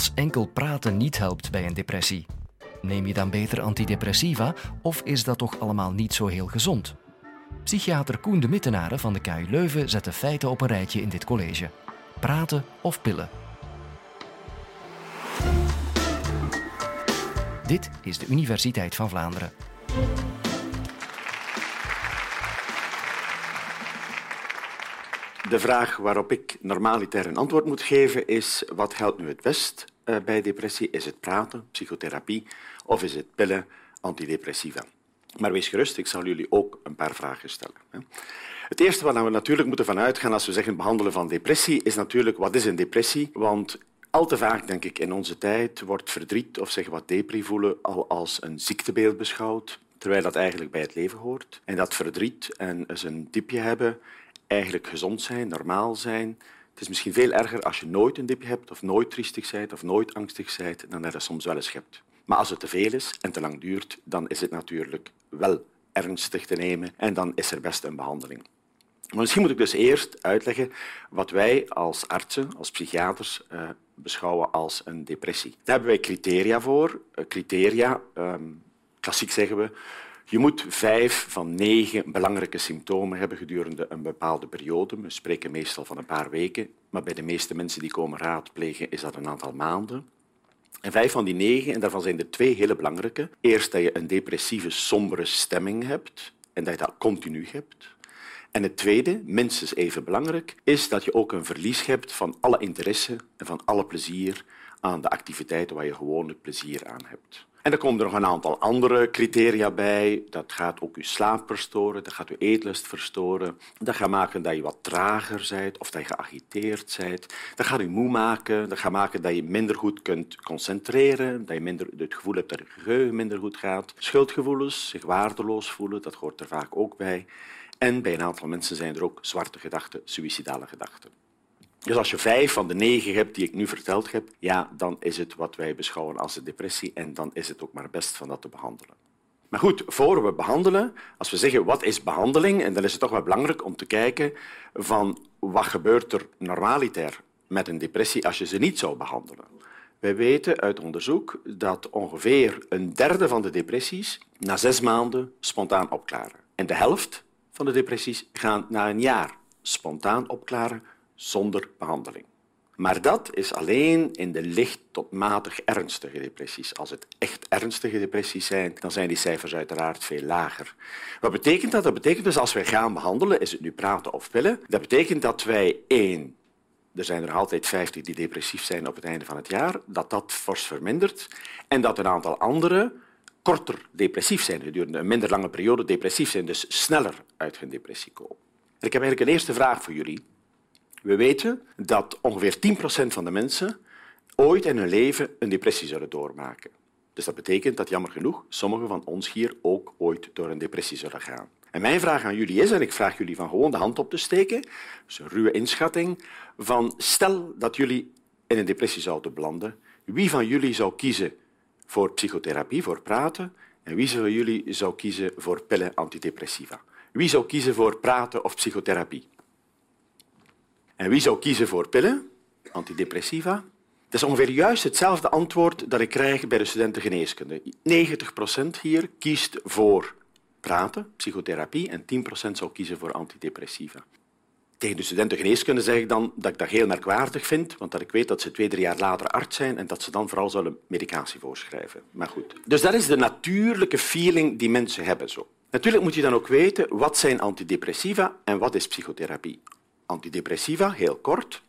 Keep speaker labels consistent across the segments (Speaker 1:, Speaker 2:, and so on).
Speaker 1: als enkel praten niet helpt bij een depressie? Neem je dan beter antidepressiva of is dat toch allemaal niet zo heel gezond? Psychiater Koen de Mittenaren van de KU Leuven zet de feiten op een rijtje in dit college. Praten of pillen? Dit is de Universiteit van Vlaanderen.
Speaker 2: De vraag waarop ik normaliter een antwoord moet geven is wat helpt nu het best uh, bij depressie? Is het praten, psychotherapie of is het pillen, antidepressiva? Maar wees gerust, ik zal jullie ook een paar vragen stellen. Het eerste waar we natuurlijk moeten van uitgaan als we zeggen behandelen van depressie is natuurlijk wat is een depressie? Want al te vaak, denk ik, in onze tijd wordt verdriet of zeg wat depri voelen al als een ziektebeeld beschouwd, terwijl dat eigenlijk bij het leven hoort. En dat verdriet en eens een dipje hebben eigenlijk gezond zijn, normaal zijn. Het is misschien veel erger als je nooit een dipje hebt of nooit triestig bent of nooit angstig bent dan dat je soms wel eens hebt. Maar als het te veel is en te lang duurt, dan is het natuurlijk wel ernstig te nemen en dan is er best een behandeling. Maar misschien moet ik dus eerst uitleggen wat wij als artsen, als psychiaters, uh, beschouwen als een depressie. Daar hebben wij criteria voor. Uh, criteria, um, klassiek zeggen we, je moet vijf van negen belangrijke symptomen hebben gedurende een bepaalde periode. We spreken meestal van een paar weken, maar bij de meeste mensen die komen raadplegen is dat een aantal maanden. En vijf van die negen, en daarvan zijn er twee hele belangrijke. Eerst dat je een depressieve, sombere stemming hebt en dat je dat continu hebt. En het tweede, minstens even belangrijk, is dat je ook een verlies hebt van alle interesse en van alle plezier aan de activiteiten waar je gewoonlijk plezier aan hebt. En er komen er nog een aantal andere criteria bij. Dat gaat ook je slaap verstoren, dat gaat je eetlust verstoren. Dat gaat maken dat je wat trager bent of dat je geagiteerd bent. Dat gaat je moe maken, dat gaat maken dat je minder goed kunt concentreren, dat je minder, het gevoel hebt dat je geheugen minder goed gaat. Schuldgevoelens, zich waardeloos voelen, dat hoort er vaak ook bij. En bij een aantal mensen zijn er ook zwarte gedachten, suïcidale gedachten. Dus als je vijf van de negen hebt die ik nu verteld heb, ja, dan is het wat wij beschouwen als een depressie en dan is het ook maar best van dat te behandelen. Maar goed, voor we behandelen, als we zeggen wat is behandeling, en dan is het toch wel belangrijk om te kijken van wat gebeurt er normaliter met een depressie als je ze niet zou behandelen. Wij weten uit onderzoek dat ongeveer een derde van de depressies na zes maanden spontaan opklaren. En de helft van de depressies gaan na een jaar spontaan opklaren zonder behandeling. Maar dat is alleen in de licht tot matig ernstige depressies. Als het echt ernstige depressies zijn, dan zijn die cijfers uiteraard veel lager. Wat betekent dat? Dat betekent dus als wij gaan behandelen, is het nu praten of pillen, dat betekent dat wij één, er zijn er altijd 50 die depressief zijn op het einde van het jaar, dat dat fors vermindert en dat een aantal anderen korter depressief zijn, gedurende een minder lange periode depressief zijn, dus sneller uit hun depressie komen. Ik heb eigenlijk een eerste vraag voor jullie. We weten dat ongeveer 10% van de mensen ooit in hun leven een depressie zullen doormaken. Dus dat betekent dat jammer genoeg sommigen van ons hier ook ooit door een depressie zullen gaan. En mijn vraag aan jullie is, en ik vraag jullie van gewoon de hand op te steken, dus een ruwe inschatting, van stel dat jullie in een depressie zouden belanden, wie van jullie zou kiezen voor psychotherapie, voor praten, en wie van jullie zou kiezen voor pillen antidepressiva? Wie zou kiezen voor praten of psychotherapie? En wie zou kiezen voor pillen, antidepressiva? Dat is ongeveer juist hetzelfde antwoord dat ik krijg bij de studenten geneeskunde. 90 procent hier kiest voor praten, psychotherapie, en 10 procent zou kiezen voor antidepressiva. Tegen de studenten geneeskunde zeg ik dan dat ik dat heel merkwaardig vind, want dat ik weet dat ze twee, drie jaar later arts zijn en dat ze dan vooral zullen medicatie voorschrijven. Maar goed. Dus dat is de natuurlijke feeling die mensen hebben. Zo. Natuurlijk moet je dan ook weten wat zijn antidepressiva en wat is psychotherapie antidepressiva, heel kort.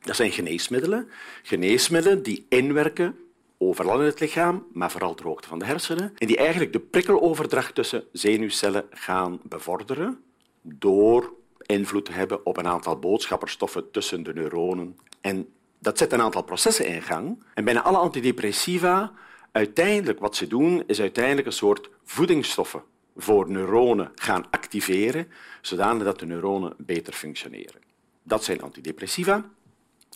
Speaker 2: Dat zijn geneesmiddelen. Geneesmiddelen die inwerken overal in het lichaam, maar vooral ter hoogte van de hersenen, en die eigenlijk de prikkeloverdracht tussen zenuwcellen gaan bevorderen door invloed te hebben op een aantal boodschapperstoffen tussen de neuronen. En dat zet een aantal processen in gang. En bijna alle antidepressiva, uiteindelijk wat ze doen, is uiteindelijk een soort voedingsstoffen voor neuronen gaan activeren, zodanig dat de neuronen beter functioneren. Dat zijn antidepressiva.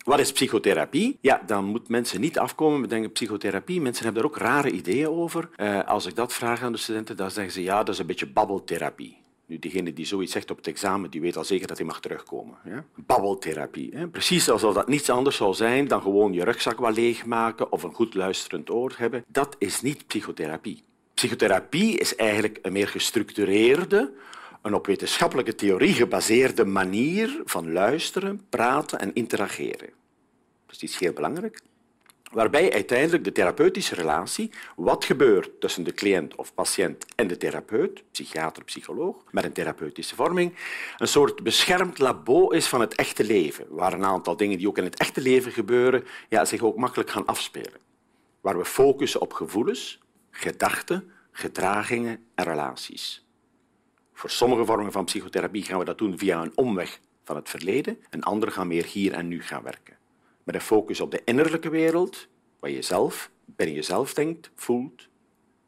Speaker 2: Wat is psychotherapie? Ja, dan moeten mensen niet afkomen met denken psychotherapie. Mensen hebben daar ook rare ideeën over. Uh, als ik dat vraag aan de studenten, dan zeggen ze ja, dat is een beetje babbeltherapie. Nu, degene die zoiets zegt op het examen, die weet al zeker dat hij mag terugkomen. Ja? Babbeltherapie. Hè? Precies alsof dat niets anders zou zijn dan gewoon je rugzak wat leegmaken of een goed luisterend oor hebben. Dat is niet psychotherapie. Psychotherapie is eigenlijk een meer gestructureerde, een op wetenschappelijke theorie gebaseerde manier van luisteren, praten en interageren. Dat is heel belangrijk waarbij uiteindelijk de therapeutische relatie, wat gebeurt tussen de cliënt of patiënt en de therapeut, psychiater, psycholoog, met een therapeutische vorming, een soort beschermd labo is van het echte leven, waar een aantal dingen die ook in het echte leven gebeuren, ja, zich ook makkelijk gaan afspelen. Waar we focussen op gevoelens, gedachten, gedragingen en relaties. Voor sommige vormen van psychotherapie gaan we dat doen via een omweg van het verleden en andere gaan meer hier en nu gaan werken met een focus op de innerlijke wereld, wat je zelf, binnen jezelf denkt, voelt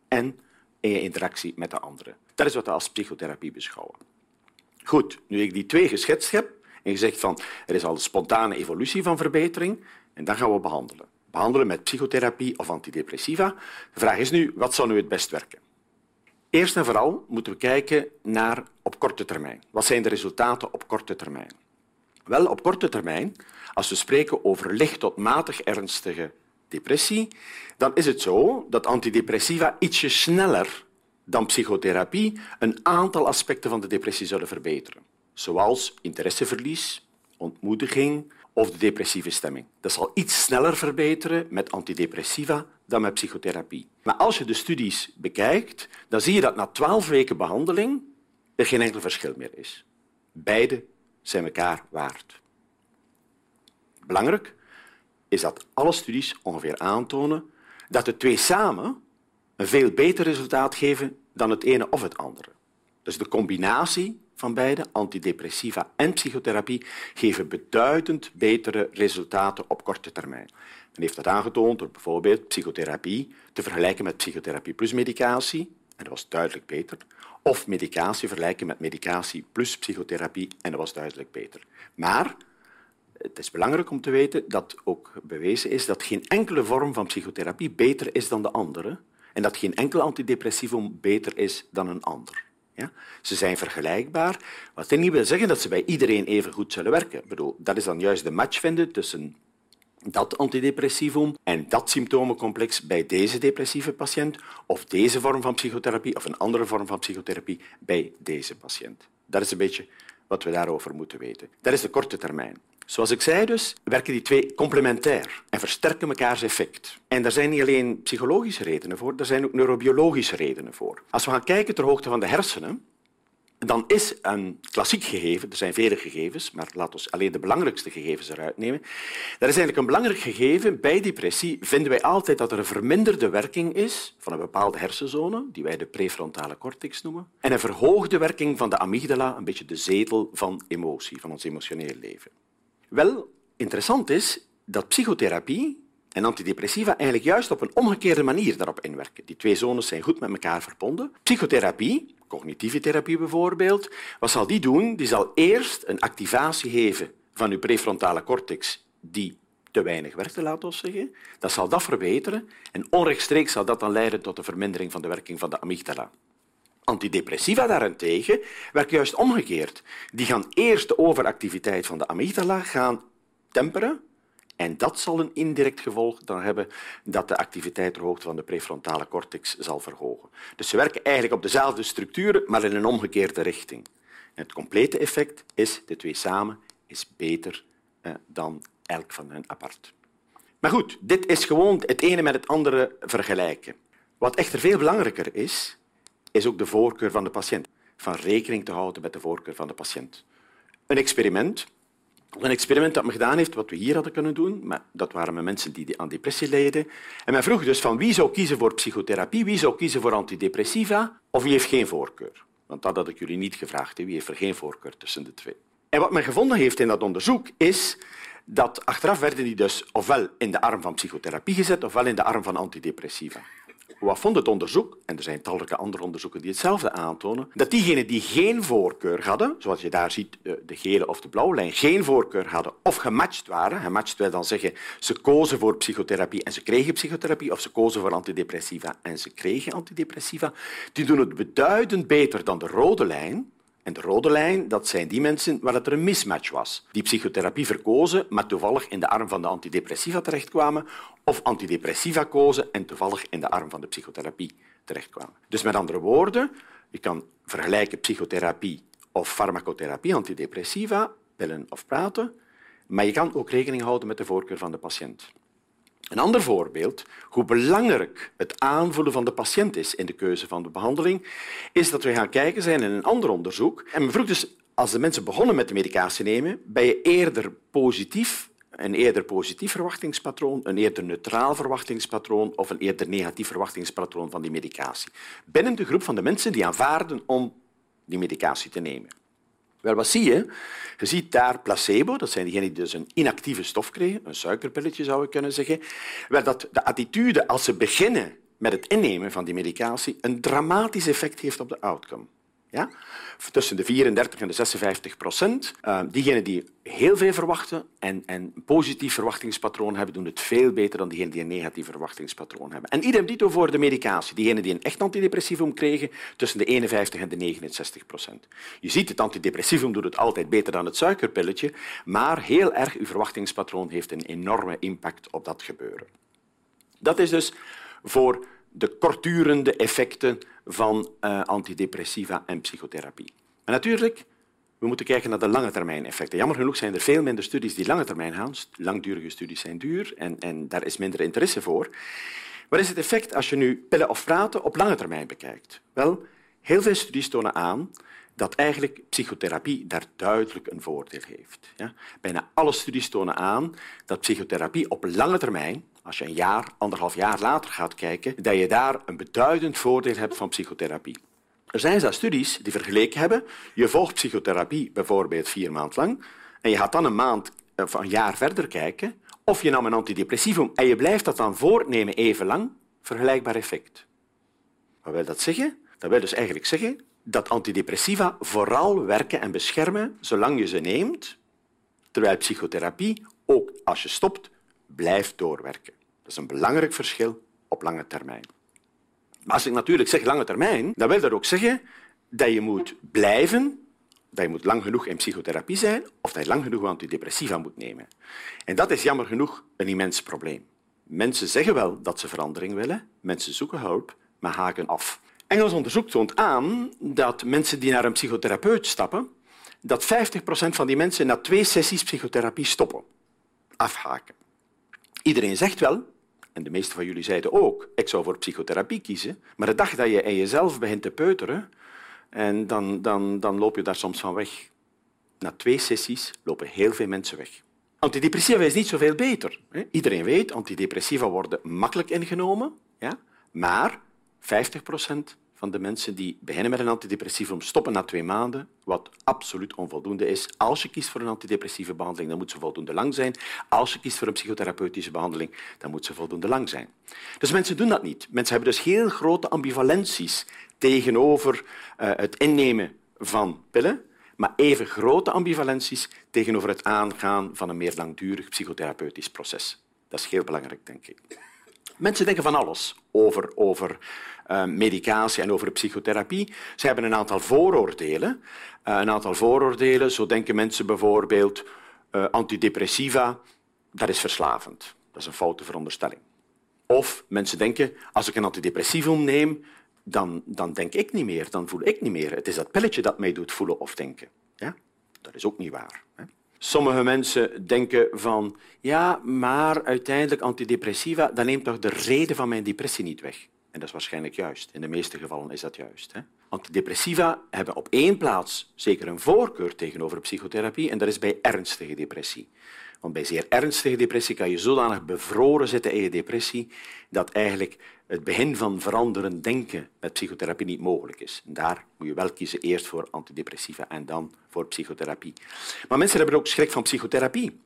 Speaker 2: en in je interactie met de anderen. Dat is wat we als psychotherapie beschouwen. Goed, nu ik die twee geschetst heb en gezegd van er is al een spontane evolutie van verbetering, en dan gaan we behandelen. Behandelen met psychotherapie of antidepressiva. De vraag is nu, wat zou nu het best werken? Eerst en vooral moeten we kijken naar op korte termijn. Wat zijn de resultaten op korte termijn? Wel, op korte termijn als we spreken over licht tot matig ernstige depressie, dan is het zo dat antidepressiva ietsje sneller dan psychotherapie een aantal aspecten van de depressie zullen verbeteren, zoals interesseverlies, ontmoediging of de depressieve stemming. Dat zal iets sneller verbeteren met antidepressiva dan met psychotherapie. Maar als je de studies bekijkt, dan zie je dat na twaalf weken behandeling er geen enkel verschil meer is. Beide zijn elkaar waard. Belangrijk is dat alle studies ongeveer aantonen dat de twee samen een veel beter resultaat geven dan het ene of het andere. Dus de combinatie van beide, antidepressiva en psychotherapie, geven beduidend betere resultaten op korte termijn. Men heeft dat aangetoond door bijvoorbeeld psychotherapie te vergelijken met psychotherapie plus medicatie, en dat was duidelijk beter, of medicatie vergelijken met medicatie plus psychotherapie, en dat was duidelijk beter. Maar het is belangrijk om te weten dat ook bewezen is dat geen enkele vorm van psychotherapie beter is dan de andere en dat geen enkel antidepressivum beter is dan een ander. Ja? Ze zijn vergelijkbaar, wat niet wil zeggen dat ze bij iedereen even goed zullen werken. Ik bedoel, dat is dan juist de match vinden tussen dat antidepressivum en dat symptomencomplex bij deze depressieve patiënt of deze vorm van psychotherapie of een andere vorm van psychotherapie bij deze patiënt. Dat is een beetje wat we daarover moeten weten. Dat is de korte termijn. Zoals ik zei dus, werken die twee complementair en versterken mekaars effect. En daar zijn niet alleen psychologische redenen voor, er zijn ook neurobiologische redenen voor. Als we gaan kijken ter hoogte van de hersenen, dan is een klassiek gegeven, er zijn vele gegevens, maar laten we alleen de belangrijkste gegevens eruit nemen. Dat is eigenlijk een belangrijk gegeven. Bij depressie vinden wij altijd dat er een verminderde werking is van een bepaalde hersenzone, die wij de prefrontale cortex noemen, en een verhoogde werking van de amygdala, een beetje de zetel van emotie, van ons emotioneel leven. Wel, interessant is dat psychotherapie en antidepressiva eigenlijk juist op een omgekeerde manier daarop inwerken. Die twee zones zijn goed met elkaar verbonden. Psychotherapie, cognitieve therapie bijvoorbeeld, wat zal die doen? Die zal eerst een activatie geven van uw prefrontale cortex die te weinig werkte, laten we zeggen. Dat zal dat verbeteren en onrechtstreeks zal dat dan leiden tot een vermindering van de werking van de amygdala. Antidepressiva daarentegen werken juist omgekeerd. Die gaan eerst de overactiviteit van de amygdala gaan temperen en dat zal een indirect gevolg dan hebben dat de activiteit ter van de prefrontale cortex zal verhogen. Dus ze werken eigenlijk op dezelfde structuren, maar in een omgekeerde richting. Het complete effect is, de twee samen, is beter eh, dan elk van hen apart. Maar goed, dit is gewoon het ene met het andere vergelijken. Wat echter veel belangrijker is, is ook de voorkeur van de patiënt. Van rekening te houden met de voorkeur van de patiënt. Een experiment, een experiment dat men gedaan heeft, wat we hier hadden kunnen doen, maar dat waren met mensen die aan depressie leden. En men vroeg dus van wie zou kiezen voor psychotherapie, wie zou kiezen voor antidepressiva, of wie heeft geen voorkeur. Want dat had ik jullie niet gevraagd, wie heeft er geen voorkeur tussen de twee. En wat men gevonden heeft in dat onderzoek is dat achteraf werden die dus ofwel in de arm van psychotherapie gezet, ofwel in de arm van antidepressiva. Wat vond het onderzoek, en er zijn talrijke andere onderzoeken die hetzelfde aantonen, dat diegenen die geen voorkeur hadden, zoals je daar ziet, eh, de gele of de blauwe lijn, geen voorkeur hadden of gematcht waren, gematcht wil dan zeggen ze kozen voor psychotherapie en ze kregen psychotherapie, of ze kozen voor antidepressiva en ze kregen antidepressiva, die doen het beduidend beter dan de rode lijn, En de rode lijn, dat zijn die mensen waar het er een mismatch was. Die psychotherapie verkozen, maar toevallig in de arm van de antidepressiva terechtkwamen, of antidepressiva kozen en toevallig in de arm van de psychotherapie terechtkwamen. Dus met andere woorden, je kan vergelijken psychotherapie of farmacotherapie, antidepressiva, pillen of praten, maar je kan ook rekening houden met de voorkeur van de patiënt. Een ander voorbeeld, hoe belangrijk het aanvoelen van de patiënt is in de keuze van de behandeling, is dat we gaan kijken zijn in een ander onderzoek. En men vroeg dus, als de mensen begonnen met de medicatie nemen, ben je eerder positief, een eerder positief verwachtingspatroon, een eerder neutraal verwachtingspatroon of een eerder negatief verwachtingspatroon van die medicatie. Binnen de groep van de mensen die aanvaarden om die medicatie te nemen. Wel, wat zie je? Je ziet daar placebo, dat zijn diegenen die dus een inactieve stof kregen, een suikerpilletje zou je kunnen zeggen, wel dat de attitude als ze beginnen met het innemen van die medicatie een dramatisch effect heeft op de outcome. Ja? Tussen de 34 en de 56 procent. Uh, diegenen die heel veel verwachten en, en een positief verwachtingspatroon hebben, doen het veel beter dan diegenen die een negatief verwachtingspatroon hebben. En idem dito voor de medicatie. Diegenen die een echt antidepressivum kregen, tussen de 51 en de 69 procent. Je ziet, het antidepressivum doet het altijd beter dan het suikerpilletje, maar heel erg uw verwachtingspatroon heeft een enorme impact op dat gebeuren. Dat is dus voor de kortdurende effecten van uh, antidepressiva en psychotherapie. Maar natuurlijk, we moeten kijken naar de lange termijn effecten. Jammer genoeg zijn er veel minder studies die lange termijn gaan. Langdurige studies zijn duur en, en daar is minder interesse voor. Wat is het effect als je nu pillen of praten op lange termijn bekijkt? Wel, heel veel studies tonen aan dat eigenlijk psychotherapie daar duidelijk een voordeel heeft. Ja? Bijna alle studies tonen aan dat psychotherapie op lange termijn, als je een jaar, anderhalf jaar later gaat kijken, dat je daar een beduidend voordeel hebt van psychotherapie. Er zijn zelfs studies die vergeleken hebben. Je volgt psychotherapie bijvoorbeeld vier maanden lang en je gaat dan een maand of een jaar verder kijken. Of je nam een antidepressivum en je blijft dat dan voortnemen even lang, vergelijkbaar effect. Wat wil dat zeggen? Dat wil dus eigenlijk zeggen dat antidepressiva vooral werken en beschermen zolang je ze neemt, terwijl psychotherapie, ook als je stopt, blijft doorwerken. Dat is een belangrijk verschil op lange termijn. Maar als ik natuurlijk zeg lange termijn, dan wil dat ook zeggen dat je moet blijven, dat je moet lang genoeg in psychotherapie zijn of dat je lang genoeg antidepressiva moet nemen. En dat is jammer genoeg een immens probleem. Mensen zeggen wel dat ze verandering willen, mensen zoeken hulp, maar haken af. Engels onderzoek toont aan dat mensen die naar een psychotherapeut stappen, dat 50% van die mensen na twee sessies psychotherapie stoppen, afhaken. Iedereen zegt wel, en de meeste van jullie zeiden ook, ik zou voor psychotherapie kiezen, maar de dag dat je in jezelf begint te peuteren, en dan, dan, dan loop je daar soms van weg. Na twee sessies lopen heel veel mensen weg. Antidepressiva is niet zoveel beter. Iedereen weet, antidepressiva worden makkelijk ingenomen, ja? maar 50 van de mensen die beginnen met een antidepressivum stoppen na twee maanden, wat absoluut onvoldoende is. Als je kiest voor een antidepressieve behandeling, dan moet ze voldoende lang zijn. Als je kiest voor een psychotherapeutische behandeling, dan moet ze voldoende lang zijn. Dus mensen doen dat niet. Mensen hebben dus heel grote ambivalenties tegenover uh, het innemen van pillen, maar even grote ambivalenties tegenover het aangaan van een meer langdurig psychotherapeutisch proces. Dat is heel belangrijk, denk ik. Mensen denken van alles over, over uh, medicatie en over psychotherapie. Ze hebben een aantal vooroordelen. Uh, een aantal vooroordelen, zo denken mensen bijvoorbeeld uh, antidepressiva, dat is verslavend. Dat is een foute veronderstelling. Of mensen denken, als ik een antidepressivum neem, dan, dan denk ik niet meer, dan voel ik niet meer. Het is dat pilletje dat mij doet voelen of denken. Ja? Dat is ook niet waar. Hè? Sommige mensen denken van, ja, maar uiteindelijk antidepressiva, dat neemt toch de reden van mijn depressie niet weg. En dat is waarschijnlijk juist. In de meeste gevallen is dat juist. Hè? Antidepressiva hebben op één plaats zeker een voorkeur tegenover psychotherapie, en dat is bij ernstige depressie. Want bij zeer ernstige depressie kan je zodanig bevroren zitten in je depressie dat eigenlijk het begin van veranderen denken met psychotherapie niet mogelijk is. En daar moet je wel kiezen eerst voor antidepressiva en dan voor psychotherapie. Maar mensen hebben ook schrik van psychotherapie.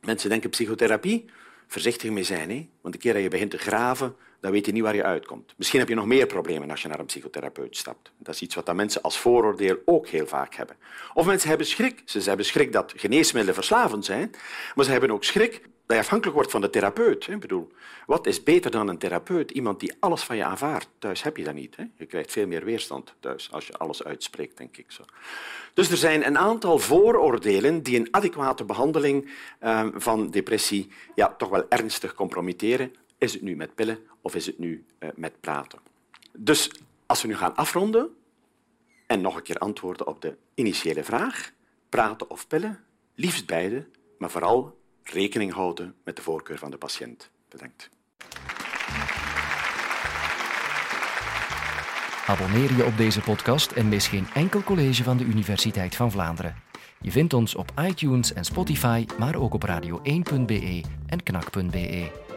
Speaker 2: Mensen denken psychotherapie, voorzichtig mee zijn. Hè? Want de keer dat je begint te graven, dan weet je niet waar je uitkomt. Misschien heb je nog meer problemen als je naar een psychotherapeut stapt. Dat is iets wat mensen als vooroordeel ook heel vaak hebben. Of mensen hebben schrik. Ze hebben schrik dat geneesmiddelen verslavend zijn, maar ze hebben ook schrik dat je afhankelijk wordt van de therapeut. Ik bedoel, wat is beter dan een therapeut? Iemand die alles van je aanvaardt. Thuis heb je dat niet. Hè. Je krijgt veel meer weerstand thuis als je alles uitspreekt, denk ik. Zo. Dus er zijn een aantal vooroordelen die een adequate behandeling uh, van depressie ja, toch wel ernstig compromitteren. Is het nu met pillen of is het nu uh, met praten? Dus als we nu gaan afronden en nog een keer antwoorden op de initiële vraag, praten of pillen, liefst beide, maar vooral rekening houden met de voorkeur van de patiënt. Bedankt.
Speaker 1: Abonneer je op deze podcast en mis geen enkel college van de Universiteit van Vlaanderen. Je vindt ons op iTunes en Spotify, maar ook op radio1.be en knak.be.